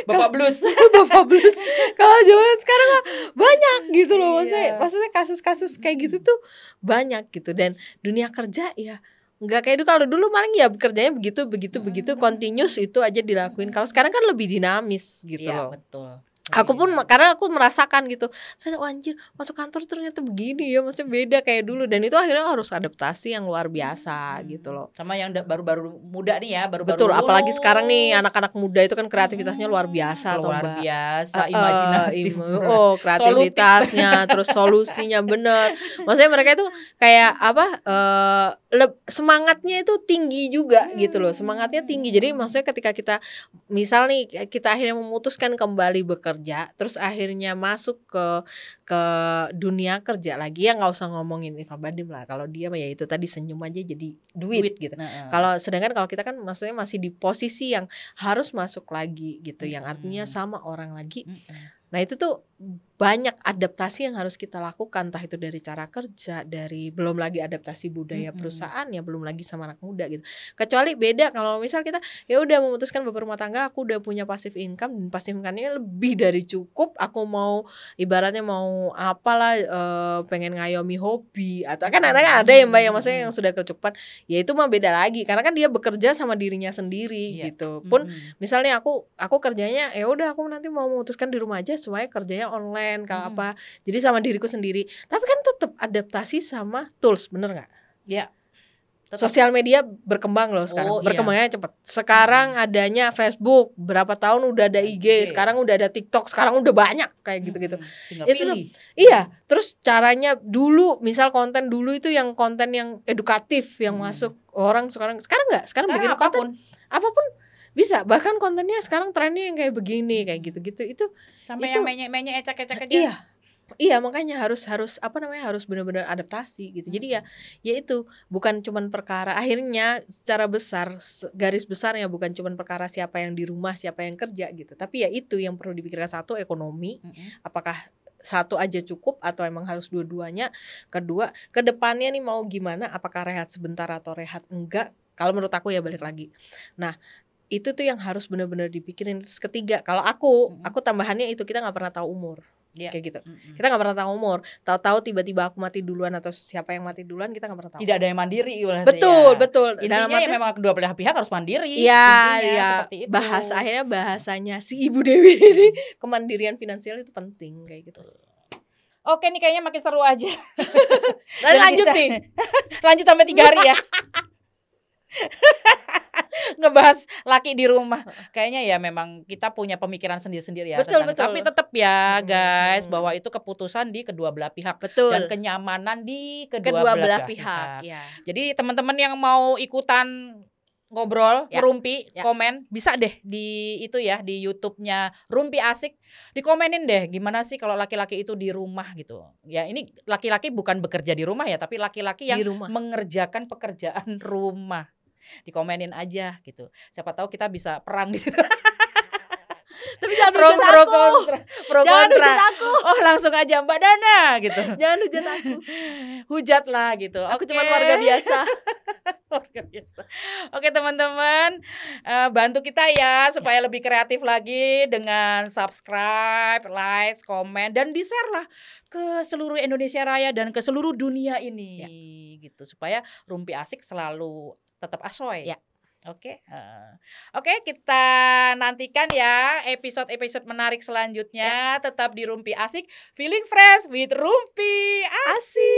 Speaker 2: Bapak blues.
Speaker 1: bapak blues kalau zaman sekarang banyak gitu loh maksudnya
Speaker 2: Iya.
Speaker 1: maksudnya kasus-kasus kayak gitu tuh banyak gitu dan dunia kerja ya nggak kayak dulu kalau dulu paling ya kerjanya begitu begitu begitu
Speaker 2: Hmm.
Speaker 1: continuous itu aja dilakuin kalau sekarang kan lebih dinamis gitu
Speaker 2: Iya,
Speaker 1: loh
Speaker 2: betul.
Speaker 1: Aku pun karena aku merasakan gitu. Ternyata oh, anjir, masuk kantor ternyata begini ya, maksudnya beda kayak dulu dan itu akhirnya harus adaptasi yang luar biasa
Speaker 2: Hmm.
Speaker 1: gitu loh.
Speaker 2: Sama yang baru-baru muda nih ya, baru-baru
Speaker 1: Betul, apalagi sekarang nih
Speaker 2: lulus.
Speaker 1: anak-anak muda itu kan kreativitasnya luar biasa toh,
Speaker 2: luar biasa,
Speaker 1: eh,
Speaker 2: imajinatif.
Speaker 1: im- oh, kreativitasnya, terus solusinya bener. Maksudnya mereka itu kayak apa? leb- semangatnya itu tinggi juga gitu loh. Semangatnya tinggi. Jadi maksudnya ketika kita misal nih kita akhirnya memutuskan kembali bekerja, terus akhirnya masuk ke ke dunia kerja lagi ya nggak usah ngomongin Iva Badim lah. Kalau dia ya itu tadi senyum aja jadi duit,
Speaker 2: Duit.
Speaker 1: gitu.
Speaker 2: Nah.
Speaker 1: Kalau sedangkan kalau kita kan maksudnya masih di posisi yang harus masuk lagi gitu, yang
Speaker 2: Mm-mm.
Speaker 1: artinya sama orang lagi.
Speaker 2: Mm-mm.
Speaker 1: Nah itu tuh banyak adaptasi yang harus kita lakukan, entah itu dari cara kerja, dari belum lagi adaptasi budaya perusahaan ya, belum lagi sama anak muda gitu. Kecuali beda kalau misal kita ya udah memutuskan berumah tangga, aku udah punya pasif income dan pasif income-nya lebih dari cukup. Aku mau ibaratnya mau apalah eh, pengen ngayomi hobi atau kan ada ada ya mbak yang maksudnya yang sudah kecukupan, ya itu mah beda lagi karena kan dia bekerja sama dirinya sendiri
Speaker 2: Iya.
Speaker 1: gitu. Pun
Speaker 2: Mm-mm.
Speaker 1: misalnya aku aku kerjanya ya udah aku nanti mau memutuskan di rumah aja supaya kerjanya online kalau
Speaker 2: Hmm.
Speaker 1: apa jadi sama diriku sendiri tapi kan tetap adaptasi sama tools bener nggak
Speaker 2: Ya. Tetap.
Speaker 1: sosial media berkembang loh
Speaker 2: Oh,
Speaker 1: sekarang
Speaker 2: iya.
Speaker 1: berkembangnya cepet sekarang adanya Facebook berapa tahun udah ada IG
Speaker 2: IG.
Speaker 1: sekarang udah ada TikTok sekarang udah banyak kayak gitu-gitu
Speaker 2: Mm-mm. Tinggal
Speaker 1: Itu tuh. Iya, terus caranya dulu, misal konten dulu itu yang konten yang edukatif yang
Speaker 2: Hmm.
Speaker 1: masuk orang sekarang. Sekarang nggak, sekarang,
Speaker 2: Sekarang
Speaker 1: bikin konten
Speaker 2: apa
Speaker 1: pun apa pun bisa. Bahkan kontennya sekarang trennya yang kayak begini, kayak gitu-gitu. Itu
Speaker 2: sampai
Speaker 1: Itu-
Speaker 2: yang menye-menye ecek-ecek aja.
Speaker 1: iya, Iya makanya harus harus apa namanya harus benar-benar adaptasi gitu. Jadi ya ya itu bukan cuman perkara akhirnya secara besar garis besarnya bukan cuman perkara siapa yang di rumah siapa yang kerja gitu. Tapi ya itu yang perlu dipikirkan satu ekonomi
Speaker 2: Mm-mm.
Speaker 1: apakah satu aja cukup atau emang harus dua-duanya. Kedua ke depannya nih mau gimana apakah rehat sebentar atau rehat enggak? Kalau menurut aku ya balik lagi. Nah itu tuh yang harus benar-benar dipikirin. Terus ketiga kalau aku
Speaker 2: Mm-mm.
Speaker 1: aku tambahannya itu kita nggak pernah tahu umur
Speaker 2: Iya.
Speaker 1: kayak gitu
Speaker 2: Mm-mm.
Speaker 1: kita nggak pernah tahu umur tahu-tahu tiba-tiba aku mati duluan atau siapa yang mati duluan kita nggak pernah tahu
Speaker 2: Tidak ada yang mandiri
Speaker 1: betul
Speaker 2: ya.
Speaker 1: betul
Speaker 2: Intinya
Speaker 1: dalam
Speaker 2: ya
Speaker 1: arti
Speaker 2: memang kedua belah pihak harus mandiri. Intinya
Speaker 1: iya.
Speaker 2: seperti itu.
Speaker 1: bahasa akhirnya bahasanya si ibu Dewi ini kemandirian finansial itu penting kayak gitu.
Speaker 2: Oke nih kayaknya makin seru aja.
Speaker 1: Lalu lanjut nih.
Speaker 2: lanjut sampai tiga hari ya. Ngebahas laki di rumah. Kayaknya ya memang kita punya pemikiran sendiri-sendiri ya.
Speaker 1: Betul, betul.
Speaker 2: Tapi tetap ya guys
Speaker 1: hmm.
Speaker 2: bahwa itu keputusan di kedua belah pihak
Speaker 1: Betul.
Speaker 2: dan kenyamanan di kedua,
Speaker 1: Kedua
Speaker 2: belah,
Speaker 1: belah pihak. Ya.
Speaker 2: Jadi teman-teman yang mau ikutan ngobrol,
Speaker 1: Ya.
Speaker 2: rumpi,
Speaker 1: Ya.
Speaker 2: komen bisa deh di itu ya di YouTube-nya Rumpi Asik dikomenin deh gimana sih kalau laki-laki itu di rumah gitu. Ya ini laki-laki bukan bekerja di rumah ya, tapi laki-laki yang mengerjakan pekerjaan rumah. Dikomenin aja gitu. Siapa tahu kita bisa perang di situ.
Speaker 1: Tapi jangan
Speaker 2: pro
Speaker 1: hujat
Speaker 2: pro
Speaker 1: aku.
Speaker 2: kontra, pro
Speaker 1: Jangan
Speaker 2: kontra.
Speaker 1: hujat aku.
Speaker 2: Oh langsung aja Mbak Dana gitu.
Speaker 1: Jangan hujat aku.
Speaker 2: Hujat lah gitu.
Speaker 1: Aku
Speaker 2: Oke.
Speaker 1: cuma warga biasa.
Speaker 2: Luar biasa. Oke teman-teman, eh, bantu kita ya supaya lebih kreatif lagi dengan subscribe, like, komen, dan di share lah ke seluruh Indonesia Raya dan ke seluruh dunia ini, gitu supaya Rumpi Asik selalu tetap asoy.
Speaker 1: Ya.
Speaker 2: Oke, eh, oke kita nantikan ya episode-episode menarik selanjutnya. Tetap di Rumpi Asik, feeling fresh with Rumpi Asik.